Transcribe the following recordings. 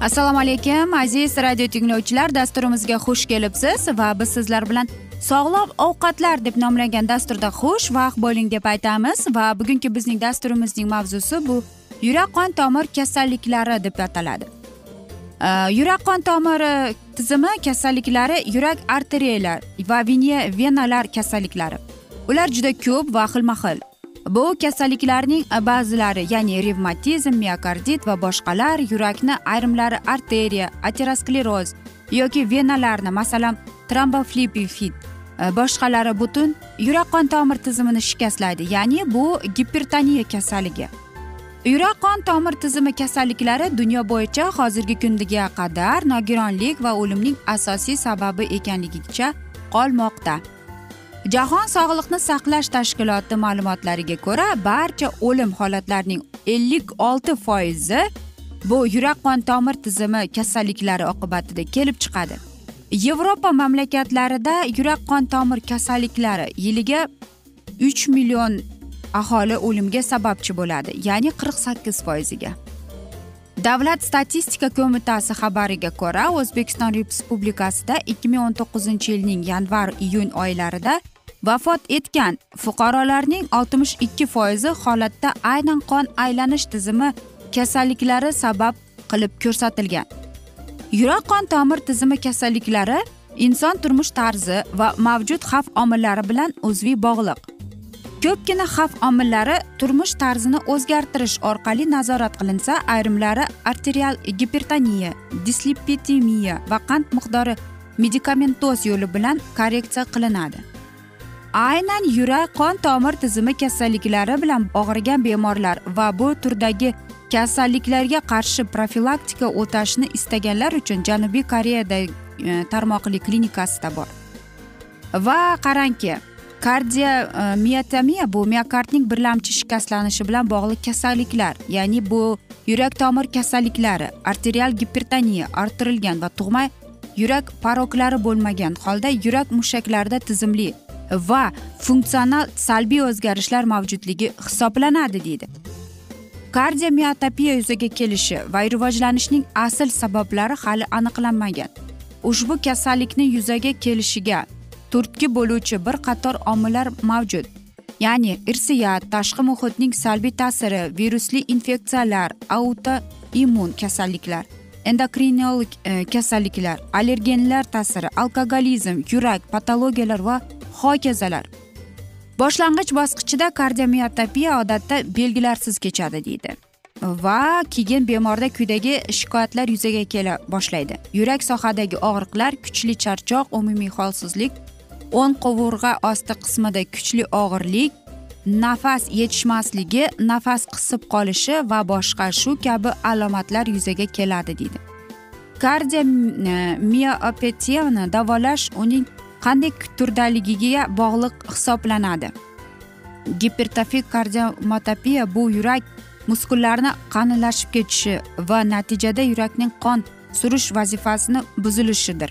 assalomu alaykum aziz radio tinglovchilar dasturimizga xush kelibsiz va biz sizlar bilan sog'lom ovqatlar deb nomlangan dasturda xush vaqt bo'ling deb aytamiz va bugungi bizning dasturimizning mavzusi bu yurak qon tomir kasalliklari deb ataladi. Yurak qon tomiri tizimi kasalliklari yurak arteriyalar va venalar kasalliklari. Ular juda ko'p va xilma xil bu kasalliklarning ba'zilari ya'ni revmatizm miokardit va boshqalar yurakni ayrimlari arteriya ateroskleroz yoki venalarni masalan tromboflipifit e, boshqalari butun yurak qon tomir tizimini shikastlaydi ya'ni bu gipertoniya kasalligi. Yurak qon tomir tizimi kasalliklari dunyo bo'yicha hozirgi kunga qadar nogironlik va o'limning asosiy sababi ekanligicha qolmoqda. Jahon sog'liqni saqlash tashkiloti ma'lumotlariga ko'ra barcha o'lim holatlarining ellik olti foizi bu yurak qon tomir tizimi kasalliklari oqibatida kelib chiqadi. Yevropa mamlakatlarida yurak qon tomir kasalliklari yiliga uch million aholi o'limga sababchi bo'ladi ya'ni qirq sakkiz foiziga. Davlat statistika qo'mitasi xabariga ko'ra o'zbekiston respublikasida ikki ming o'n to'qqizinchi yilning yanvar iyun oylarida vafot etgan fuqarolarning oltmish ikki foizi holatda aynan qon aylanish tizimi kasalliklari sabab qilib ko'rsatilgan. Yurak qon tomir tizimi kasalliklari inson turmush tarzi va mavjud xavf omillari bilan uzviy bog'liq. Ko'pgina xavf omillari turmush tarzini o'zgartirish orqali nazorat qilinsa ayrimlari arterial gipertoniya dislipidemiya va qand miqdori medikamentoz yo'li bilan korreksiya qilinadi. Aynan yurak qon tomir tizimi kasalliklari bilan og'rigan bemorlar va bu turdagi kasalliklarga qarshi profilaktika o'tashni istaganlar uchun janubiy koreyada e, tarmoqli klinikasida bor. Va qarangki kardiomiotomiya bu miokardning birlamchi shikastlanishi bilan bog'liq kasalliklar ya'ni bu yurak tomir kasalliklari arterial gipertoniya orttirilgan va tug'ma yurak paroklari bo'lmagan holda yurak mushaklarida tizimli va funksional salbiy o'zgarishlar mavjudligi hisoblanadi deydi. Kardiomiyotopiya yuzaga kelishi va rivojlanishning asl sabablari hali aniqlanmagan. Ushbu kasallikni yuzaga kelishiga turtki bo'luvchi bir qator omillar mavjud. Ya'ni irsiyat tashqi muhitning salbiy ta'siri virusli infeksiyalar autoimmun kasalliklar endokrinologik e, kasalliklar allergenlar ta'siri alkogolizm yurak patologiyalar va hokazolar. Boshlang'ich bosqichida kardiomiyotopiya odatda belgilarsiz kechadi deydi. Va keyin bemorda quyidagi shikoyatlar yuzaga kela boshlaydi. Yurak sohadagi og'riqlar kuchli charchoq umumiy holsizlik o'ng qovurg'a osti qismida kuchli og'irlik nafas yetishmasligi nafas qisib qolishi va boshqa shu kabi alomatlar yuzaga keladi deydi. Kardiomiopatiyani davolash uning qanday turdaligiga bog'liq hisoblanadi. Gipertofik kardiomatopiya bu yurak muskullarini qalinlashib ketishi va natijada yurakning qon surish vazifasini buzilishidir.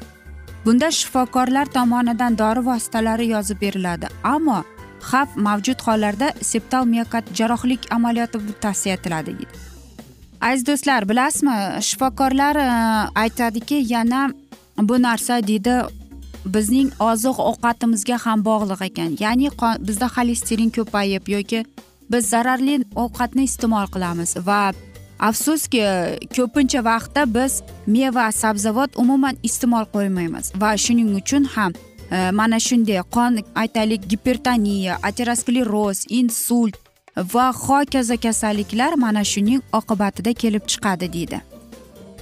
Bunda shifokorlar tomonidan dori vositalari yozib beriladi. Ammo xavf mavjud hollarda septal miokard jarrohlik amaliyoti tavsiya etiladi deydi. Aziz do'stlar bilasizmi shifokorlar e, aytadiki yana bu narsa deydi bizning oziq ovqatimizga ham bog'liq ekan. Ya'ni bizda xolesterin ko'payib yoki biz zararli ovqatni iste'mol qilamiz va afsuski ko'pincha vaqtda biz meva sabzavot umuman iste'mol qilmaymiz. Va shuning uchun ham e, mana shunday qon aytaylik gipertoniya ateroskleroz insult va hokazo kasalliklar mana shuning oqibatida kelib chiqadi deydi.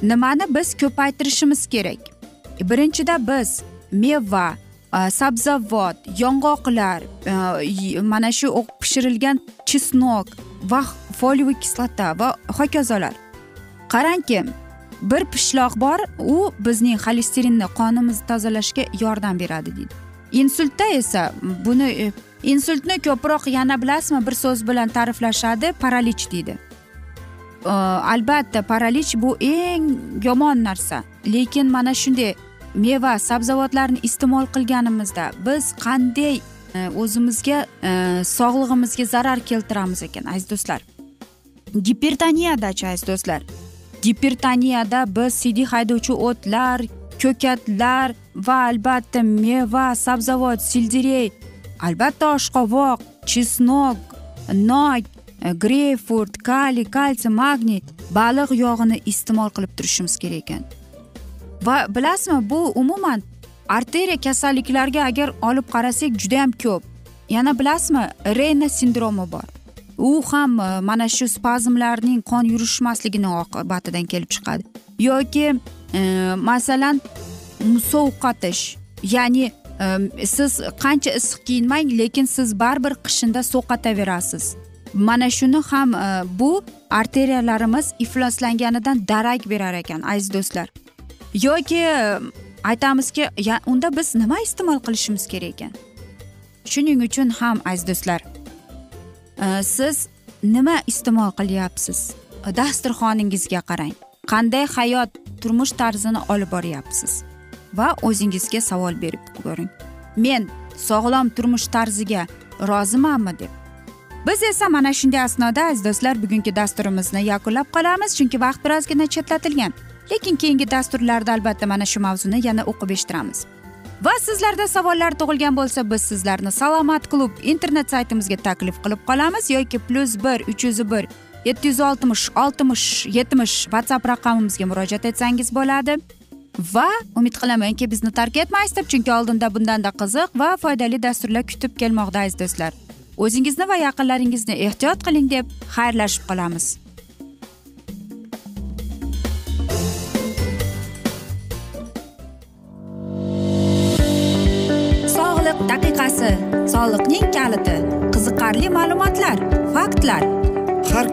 Nimani biz ko'paytirishimiz kerak? Birinchida biz meva e, sabzavot yong'oqlar e, mana shu pishirilgan chesnok va foliyaviy kislota va hokazolar. Qarangki bir pishloq bor u bizning xolesterinni qonimizni tozalashga yordam beradi deydi. Insultda esa buni e, insultni ko'proq yana bilasizmi bir so'z bilan ta'riflashadi paralich deydi. Albatta paralich bu eng yomon narsa. Lekin mana shunday meva sabzavotlarni iste'mol qilganimizda biz qanday Э, o'zimizga э, sog'lig'imizga zarar keltiramiz ekan aziz do'stlar. Gipertoniyadachi aziz do'stlar? Gipertoniyada biz siydik haydovchi o'tlar ko'katlar va albatta meva sabzavot selderey albatta oshqovoq chesnok nok e, greyfurt kaliy kalsiy magniy baliq yog'ini iste'mol qilib turishimiz kerak ekan. Va bilasizmi bu umuman arteriya kasalliklariga agar olib qarasak judayam ko'p. Yana bilasizmi reyna sindromi bor. U ham e, mana shu spazmlarning qon yurishmasligini oqibatidan kelib chiqadi. Yoki e, masalan sovqotish ya'ni e, siz qancha issiq kiyinmang lekin siz baribir qishinda sovqotaverasiz mana shuni ham e, bu arteriyalarimiz ifloslanganidan darak berar ekan aziz do'stlar. Yoki aytamizki unda biz nima iste'mol qilishimiz kerak ekan? Shuning uchun ham aziz do'stlar e, siz nima iste'mol qilyapsiz? E, dasturxoningizga qarang. Qanday hayot turmush tarzini olib boryapsiz? Va o'zingizga savol berib ko'ring. Men sog'lom turmush tarziga rozimanmi deb. Biz esa mana shunday asnoda aziz do'stlar bugungi dasturimizni yakunlab qolamiz chunki vaqt birozgina chetlatilgan. Lekin keyingi dasturlarda albatta mana shu mavzuni yana o'qib eshittiramiz. Va sizlarda savollar tug'ilgan bo'lsa biz sizlarni salomat klub internet saytimizga taklif qilib qolamiz yoki plyus bir uch yuz bir yetti yuz oltmish oltmish yetmish whatsapp raqamimizga murojaat etsangiz bo'ladi. Va umid qilamanki bizni tark etmaysiz deb chunki oldinda bundanda qiziq va foydali dasturlar kutib kelmoqda aziz do'stlar. O'zingizni va yaqinlaringizni ehtiyot qiling deb xayrlashib qolamiz.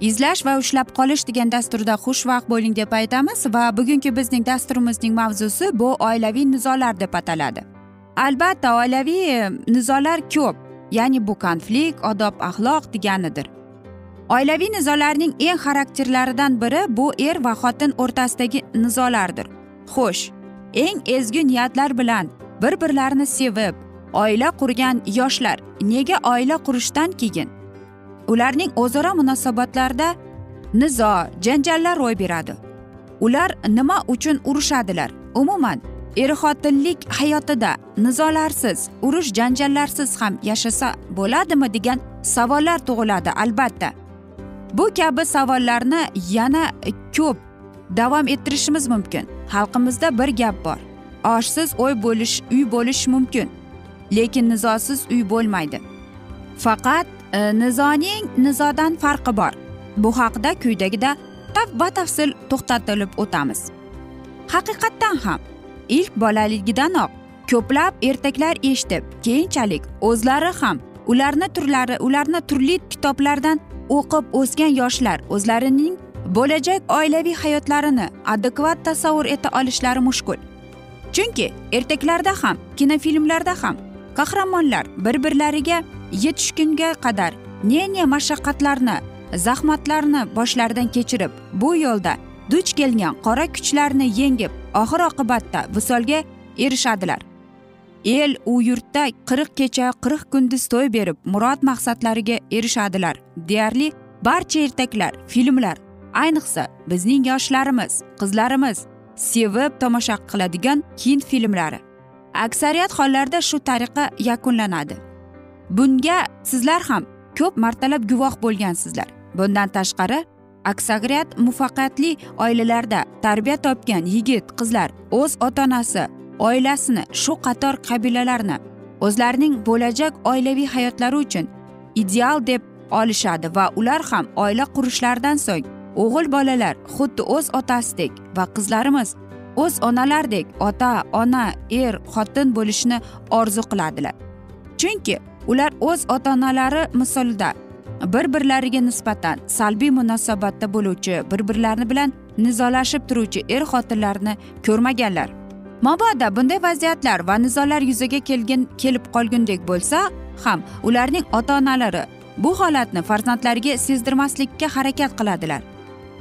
izlash va ushlab qolish degan dasturda xushvaqt bo'ling deb aytamiz va bugungi bizning dasturimizning mavzusi bu oilaviy nizolar deb ataladi. Albatta oilaviy e, nizolar ko'p ya'ni bu konflikt odob axloq deganidir. Oilaviy nizolarning eng xarakterlaridan biri bu er va xotin o'rtasidagi nizolardir. Xo'sh eng ezgu niyatlar bilan bir birlarini sevib oila qurgan yoshlar nega oila qurishdan keyin ularning o'zaro munosabatlarida nizo janjallar ro'y beradi. Ular nima uchun urushadilar umuman er xotinlik hayotida nizolarsiz urush janjallarsiz ham yashasa bo'ladimi degan savollar tug'iladi albatta. Bu kabi savollarni yana ko'p davom ettirishimiz mumkin. Xalqimizda bir gap bor. Oshsiz o'y bo'lish uy bo'lish mumkin lekin nizosiz uy bo'lmaydi. Faqat nizoning nizodan farqi bor bu haqida quyidagida batafsil to'xtatilib o'tamiz haqiqatdan ham ilk bolaligidanoq ko'plab ertaklar eshitib keyinchalik o'zlari ham ularni turlari ularni turli kitoblardan o'qib o'sgan yoshlar o'zlarining bo'lajak oilaviy hayotlarini adekvat tasavvur eta olishlari mushkul. Chunki ertaklarda ham kinofilmlarda ham qahramonlar bir birlariga yetishgunga qadar ne ne mashaqqatlarni zahmatlarni boshlaridan kechirib bu yo'lda duch kelgan qora kuchlarni yengib oxir oqibatda visolga erishadilar. El u yurtda qirq kecha qirq kunduz to'y berib murod maqsadlariga erishadilar. Deyarli barcha ertaklar filmlar ayniqsa bizning yoshlarimiz qizlarimiz sevib tomosha qiladigan hind filmlari. Aksariyat hollarda shu tariqa yakunlanadi. Bunga sizlar ham ko'p martalab guvoh bo'lgansizlar. Bundan tashqari aksariyat muvaffaqiyatli oilalarda tarbiya topgan yigit qizlar o'z ota onasi oilasini shu qator qabilalarni o'zlarining bo'lajak oilaviy hayotlari uchun ideal deb olishadi va ular ham oila qurishlaridan so'ng o'g'il bolalar xuddi o'z otasidek va qizlarimiz o'z onalardek ota ona er xotin bo'lishni orzu qiladilar. Chunki ular o'z ota onalari misolida bir birlariga nisbatan salbiy munosabatda bo'luvchi bir birlari bilan nizolashib turuvchi er xotinlarni ko'rmaganlar. Mabodo bunday vaziyatlar va nizolar yuzaga kelgin kelib qolgundek bo'lsa ham ularning ota onalari bu holatni farzandlariga sezdirmaslikka harakat qiladilar.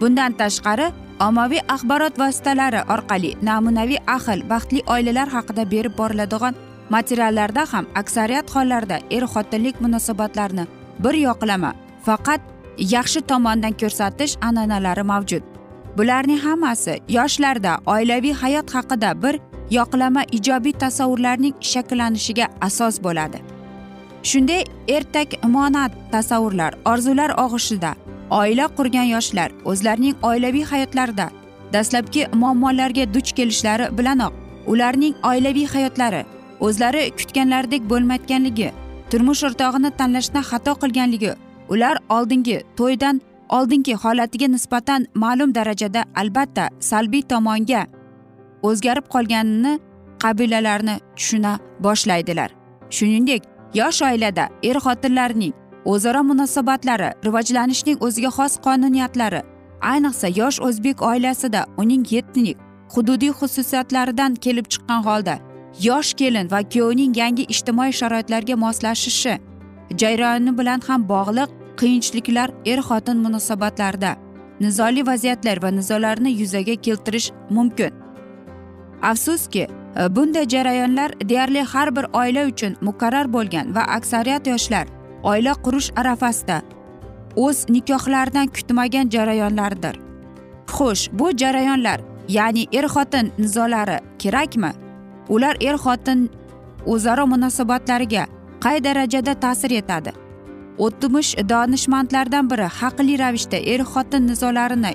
Bundan tashqari ommaviy axborot vositalari orqali namunaviy ahil baxtli oilalar haqida berib boriladigan materiallarda ham aksariyat hollarda er xotinlik munosabatlarini bir yoqlama faqat yaxshi tomondan ko'rsatish an'analari mavjud. Bularning hammasi yoshlarda oilaviy hayot haqida bir yoqlama ijobiy tasavvurlarning shakllanishiga asos bo'ladi. Shunday ertak monat tasavvurlar orzular og'ushida oila qurgan yoshlar o'zlarining oilaviy hayotlarida dastlabki muammolarga duch kelishlari bilanoq ularning oilaviy hayotlari o'zlari kutganlaridek bo'lmayotganligi turmush o'rtog'ini tanlashda xato qilganligi ular oldingi to'ydan oldingi holatiga nisbatan ma'lum darajada albatta salbiy tomonga o'zgarib qolganini qabilalarni tushuna boshlaydilar. Shuningdek yosh oilada er xotinlarning o'zaro munosabatlari rivojlanishning o'ziga xos qonuniyatlari ayniqsa yosh o'zbek oilasida uning etnik hududiy xususiyatlaridan kelib chiqqan holda yosh kelin va kuyovning yangi ijtimoiy sharoitlarga moslashishi jarayoni bilan ham bog'liq qiyinchiliklar er xotin munosabatlarida nizoli vaziyatlar va nizolarni yuzaga keltirish mumkin. Afsuski e, bunday jarayonlar deyarli har bir oila uchun muqarrar bo'lgan va aksariyat yoshlar oila qurish arafasida. O'z nikohlaridan kutmagan jarayonlardir. Xo'sh bu jarayonlar ya'ni er xotin nizolari kerakmi? Ular er xotin o'zaro munosabatlariga qay darajada ta'sir etadi? O'tmish donishmandlardan biri haqli ravishda er xotin nizolarini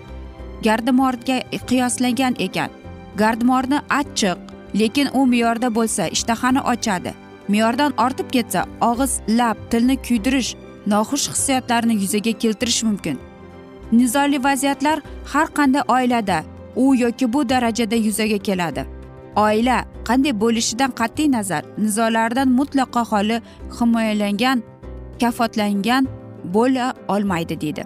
gardimorga qiyoslagan ekan. Gardimorni achchiq lekin u me'yorda bo'lsa ishtahani ochadi. Me'yordan ortib ketsa og'iz lab tilni kuydirish noxush hissiyotlarni yuzaga keltirish mumkin. Nizoli vaziyatlar har qanday oilada u yoki bu darajada yuzaga keladi. Oila qanday bo'lishidan qat'iy nazar nizolardan mutlaqo xoli himoyalangan kafotlangan bo'la olmaydi deydi.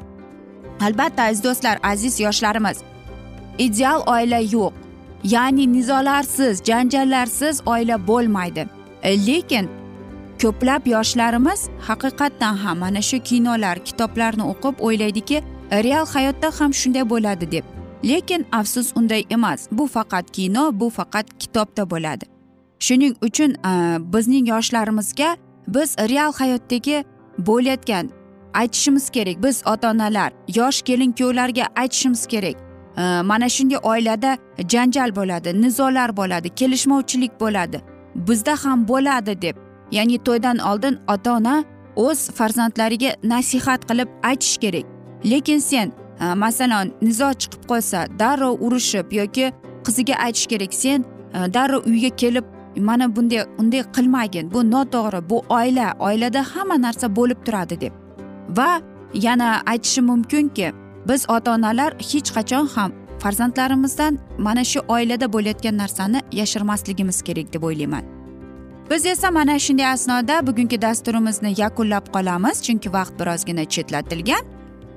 Albatta aziz do'stlar aziz yoshlarimiz ideal oila yo'q. Ya'ni nizolarsiz janjallarsiz oila bo'lmaydi. E, lekin ko'plab yoshlarimiz haqiqatdan ham mana shu kinolar kitoblarni o'qib o'ylaydiki real hayotda ham shunday bo'ladi deb. Lekin afsus unday emas bu faqat kino bu faqat kitobda bo'ladi. Shuning uchun e, bizning yoshlarimizga biz real hayotdagi bo'layotgan aytishimiz kerak. Biz ota onalar yosh kelin kuyovlarga aytishimiz kerak. E, mana shunday oilada janjal bo'ladi nizolar bo'ladi kelishmovchilik bo'ladi. Bizda ham bo'ladi deb ya'ni to'ydan oldin ota ona o'z farzandlariga nasihat qilib aytish kerak. Lekin sen masalan nizo chiqib qolsa darrov urushib yoki qiziga aytish kerak sen darrov uyga kelib mana bunday unday qilmagin bu noto'g'ri bu oila oilada hamma narsa bo'lib turadi deb. Va yana aytishim mumkinki biz ota onalar hech qachon ham farzandlarimizdan mana shu oilada bo'layotgan narsani yashirmasligimiz kerak deb o'ylayman. Biz esa mana shunday asnoda bugungi dasturimizni yakunlab qolamiz chunki vaqt birozgina chetlatilgan.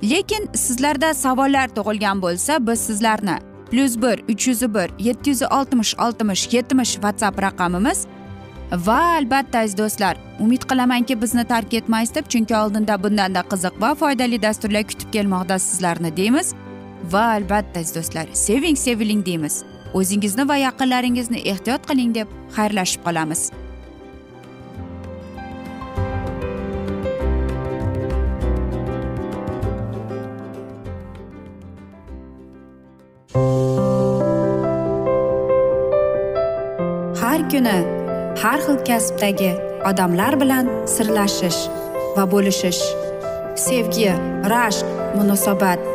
Lekin sizlarda savollar tug'ilgan bo'lsa biz sizlarni plyus bir uch yuz bir yetti yuz oltmish oltmish yetmish whatsapp raqamimiz va albatta aziz do'stlar umid qilamanki bizni tark etmaysiz deb chunki oldinda bundanda qiziq va foydali dasturlar kutib kelmoqda sizlarni deymiz. Va albatta aziz do'stlar. Seving seviling deymiz. O'zingizni va yaqinlaringizni ehtiyot qiling deb xayrlashib qolamiz. Har kuni har xil kasbdagi odamlar bilan sirlashish va bo'lishish. Sevgi rashq munosabat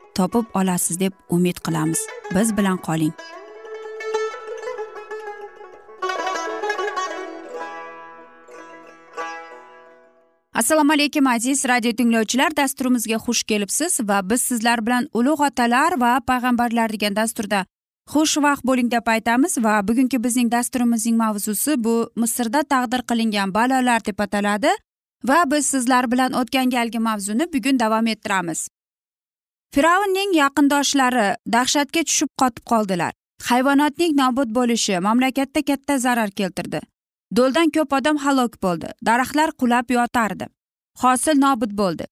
topib olasiz deb umid qilamiz. Biz bilan qoling. Assalomu alaykum aziz radio tinglovchilar. Dasturimizga xush kelibsiz va biz sizlar bilan ulug' otalar va payg'ambarlar degan dasturda xushvaqt bo'ling deb aytamiz va bugungi bizning dasturimizning mavzusi bu misrda taqdir qilingan balolar deb ataladi va biz sizlar bilan o'tgan galgi mavzuni bugun davom ettiramiz. Fir'avnning yaqindoshlari dahshatga tushib qotib qoldilar. Hayvonotning nobud bo'lishi mamlakatda katta zarar keltirdi. Do'ldan ko'p odam halok bo'ldi. Daraxtlar qulab yotardi. Hosil nobud bo'ldi.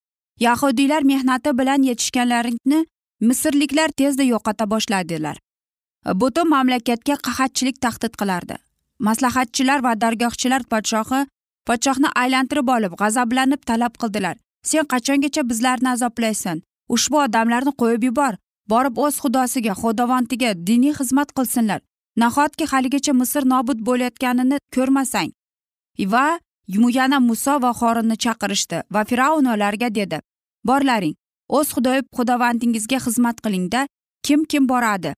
Yahudiylar mehnati bilan yetishganlarini misrliklar tezda yo'qota boshladilar. Butun mamlakatga qahatchilik tahdid qilardi. Maslahatchilar va dargohchilar podshohi podshohni aylantirib olib g'azablanib talab qildilar. Sen qachongacha bizlarni azoblaysan? Ushbu odamlarni qo'yib yubor. Borib o'z xudosiga xudovantiga diniy xizmat qilsinlar. Nahotki haligacha misr nobud bo'layotganini ko'rmasang? Va yana muso va xorinni chaqirishdi va fir'avn ularga dedi. Borlaring o'z xudoyib xudovandingizga xizmat qilingda kim kim boradi?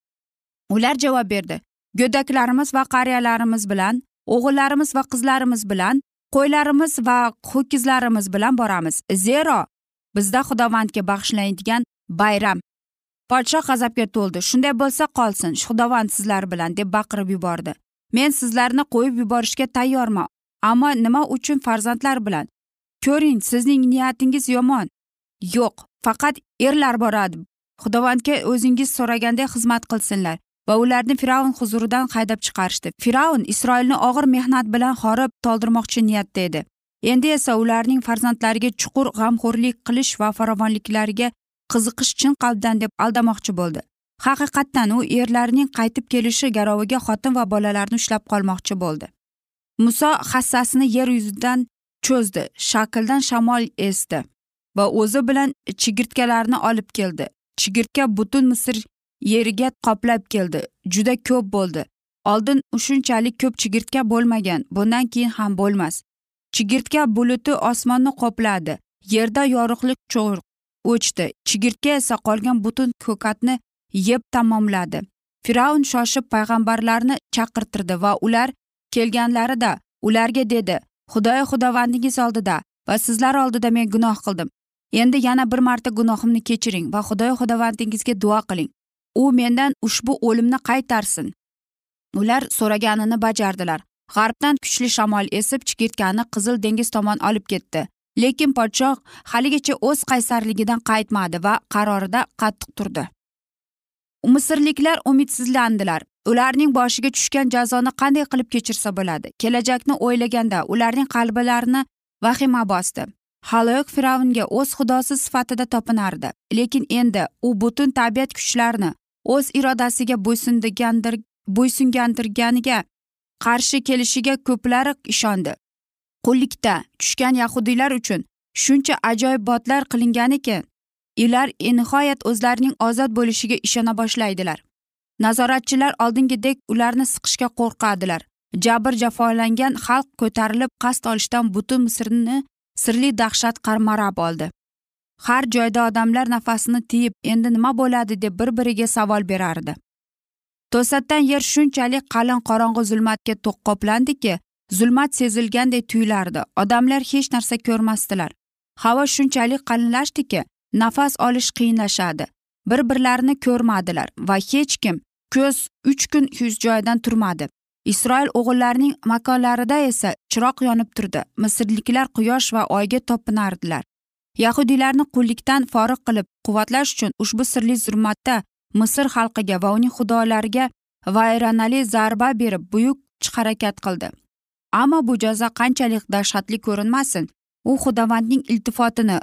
Ular javob berdi. Go'daklarimiz va qariyalarimiz bilan o'g'illarimiz va qizlarimiz bilan qo'ylarimiz va ho'kizlarimiz bilan boramiz. Zero! Bizda xudovandga bag'ishlaydigan bayram. Podshoh g'azabga to'ldi. Shunday bo'lsa qolsin xudovand sizlar bilan deb baqirib yubordi. Men sizlarni qo'yib yuborishga tayyorman ammo nima uchun farzandlar bilan? Ko'ring sizning niyatingiz yomon. Yo'q faqat erlar boradi. Xudovandga o'zingiz so'raganday xizmat qilsinlar va ularni fir'avn huzuridan haydab chiqarishdi. Fir'avn isroilni og'ir mehnat bilan horib toldirmoqchi niyatda edi. Endi esa ularning farzandlariga chuqur g'amxo'rlik qilish va farovonliklariga qiziqish chin qalbdan deb aldamoqchi bo'ldi. Haqiqatdan u erlarining qaytib kelishi garoviga xotin va bolalarni ushlab qolmoqchi bo'ldi. Muso hassasini yer yuzidan cho'zdi shakldan shamol esdi va o'zi bilan chigirtkalarni olib keldi. Chigirtka butun misr yeriga qoplab keldi juda ko'p bo'ldi. Oldin shunchalik ko'p chigirtka bo'lmagan bundan keyin ham bo'lmas. Chigirtka buluti osmonni qopladi. Yerda yorug'lik o'chdi. Chigirtka esa qolgan butun ko'katni yeb tamomladi. Fir'avn shoshib payg'ambarlarni chaqirtirdi va ular kelganlarida ularga dedi xudoy xudovandingiz oldida va sizlar oldida men gunoh qildim. Endi yana bir marta gunohimni kechiring va xudoy xudovandingizga duo qiling. U mendan ushbu o'limni qaytarsin. Ular so'raganini bajardilar. G'arbdan kuchli shamol esib chigirtkani qizil dengiz tomon olib ketdi. Lekin podshoh haligacha o'z qaysarligidan qaytmadi va qarorida qattiq turdi. Misrliklar umidsizlandilar. Ularning boshiga tushgan jazoni qanday qilib kechirsa bo'ladi? Kelajakni o'ylaganda ularning qalblarini vahima bosdi. Haloyiq fir'avnga o'z xudosi sifatida topinardi. Lekin endi u butun tabiat kuchlarini o'z irodasiga bo'ysundigandir bo'ysungandirganiga qarshi kelishiga ko'plari ishondi. Qullikda tushgan yahudiylar uchun shuncha ajoyibbotlar qilingan ekan. Ular nihoyat o'zlarining ozod bo'lishiga ishona boshlaydilar. Nazoratchilar oldingidek ularni siqishga qo'rqadilar. Jabr jafolangan xalq ko'tarilib qasd olishdan butun misrni sirli dahshat qarmarab oldi. Har joyda odamlar nafasini tiyib endi nima bo'ladi? deb bir biriga savol berardi. To'satdan yer shunchalik qalin qorong'i zulmatga qoplandiki zulmat sezilganday tuyulardi. Odamlar hech narsa ko'rmasdilar. Havo shunchalik qalinlashdiki nafas olish qiyinlashadi. Bir birlarini ko'rmadilar va hech kim ko'z uch kun yuz joyidan turmadi. Isroil o'g'illarining makonlarida esa chiroq yonib turdi. Misrliklar quyosh va oyga topinardilar. Yahudiylarni qullikdan forig' qilib quvvatlash uchun ushbu sirli zulmatda misr xalqiga va uning xudolariga vayronali zarba berib buyuk harakat qildi. Ammo bu jazo qanchalik dahshatli ko'rinmasin u xudovandning iltifotini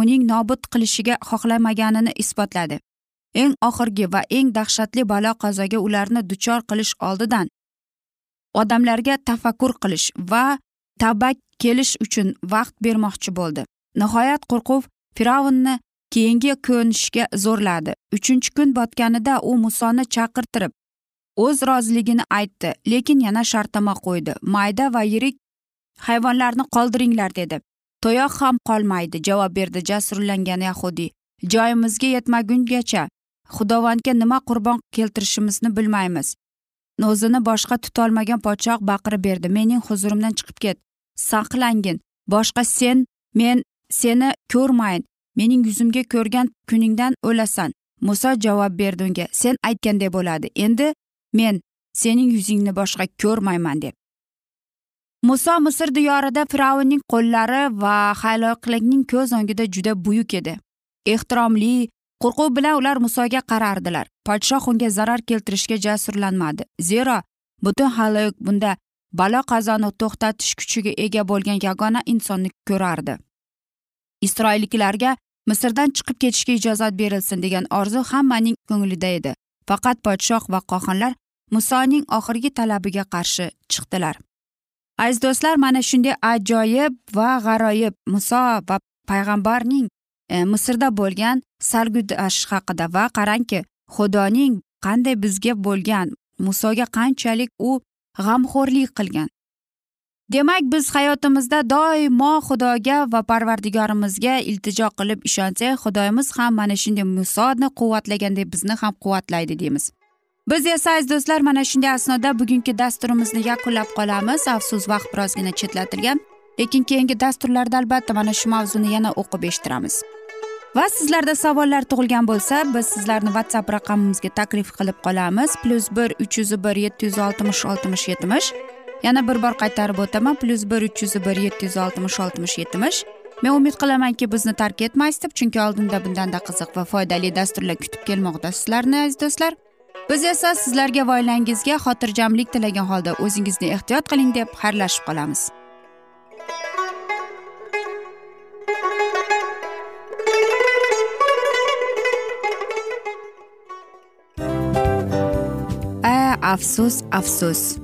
uning nobud qilishiga xohlamaganini isbotladi. Eng oxirgi va eng dahshatli balo qazoga ularni duchor qilish oldidan odamlarga tafakkur qilish va tavba kelish uchun vaqt bermoqchi bo'ldi. Nihoyat qo'rquv fir'avnni keyingi ko'nishga zo'rladi. Uchinchi kun botganida u musoni chaqirtirib o'z roziligini aytdi lekin yana shartnoma qo'ydi. Mayda va yirik hayvonlarni qoldiringlar dedi. To'yoq ham qolmaydi javob berdi jasurlangan yahudiy joyimizga yetmagungacha xudovandga nima qurbon keltirishimizni bilmaymiz. O'zini boshqa tutolmagan podshoh baqirib berdi. Mening huzurimdan chiqib ket saqlangin. Boshqa sen men seni ko'rmayin. Mening yuzimga ko'rgan kuningdan o'lasan. Muso javob berdi unga. Sen aytganday bo'ladi. Endi men sening yuzingni boshqa ko'rmayman deb. Muso misr diyorida fir'avnning qo'llari va hayloqlikning ko'z o'ngida juda buyuk edi. Ehtiromli qo'rquv bilan ular musoga qarardilar. Podshoh unga zarar keltirishga jasurlanmadi. Zero butun haloyiq bunda balo qazoni to'xtatish kuchiga ega bo'lgan yagona insonni ko'rardi. Isroilliklarga misrdan chiqib ketishga ijozat berilsin degan orzu hammaning ko'nglida edi. Faqat podshoh va qohonlar musoning oxirgi talabiga qarshi chiqdilar. Aziz do'stlar mana shunday ajoyib va g'aroyib muso va payg'ambarning e, misrda bo'lgan sargudash haqida va qarangki xudoning qanday bizga bo'lgan musoga qanchalik u g'amxo'rlik qilgan. Demak biz hayotimizda doimo xudoga va parvardigorimizga iltijo qilib ishonsak xudoyimiz ham mana shunday musoni quvvatlagandek bizni ham quvvatlaydi deymiz. Biz esa aziz do'stlar mana shunday asnoda bugungi dasturimizni yakunlab qolamiz. Afsus vaqt birozgina chetlatilgan lekin keyingi dasturlarda albatta mana shu mavzuni yana o'qib eshittiramiz. Va sizlarda savollar tug'ilgan bo'lsa biz sizlarni whatsapp raqamimizga taklif qilib qolamiz. Plyus bir uch yuz bir yetti yuz oltmish oltmish yetmish yana bir bor qaytarib o'taman plyus bir uch yuz bir yetti yuz oltmish oltmish yetmish. Men umid qilamanki bizni tark etmaysiz deb chunki oldinda bundanda qiziq va foydali dasturlar kutib kelmoqda sizlarni aziz do'stlar. Biz esa sizlarga va oilangizga xotirjamlik tilagan holda o'zingizni ehtiyot qiling deb xayrlashib qolamiz. Afsus afsus.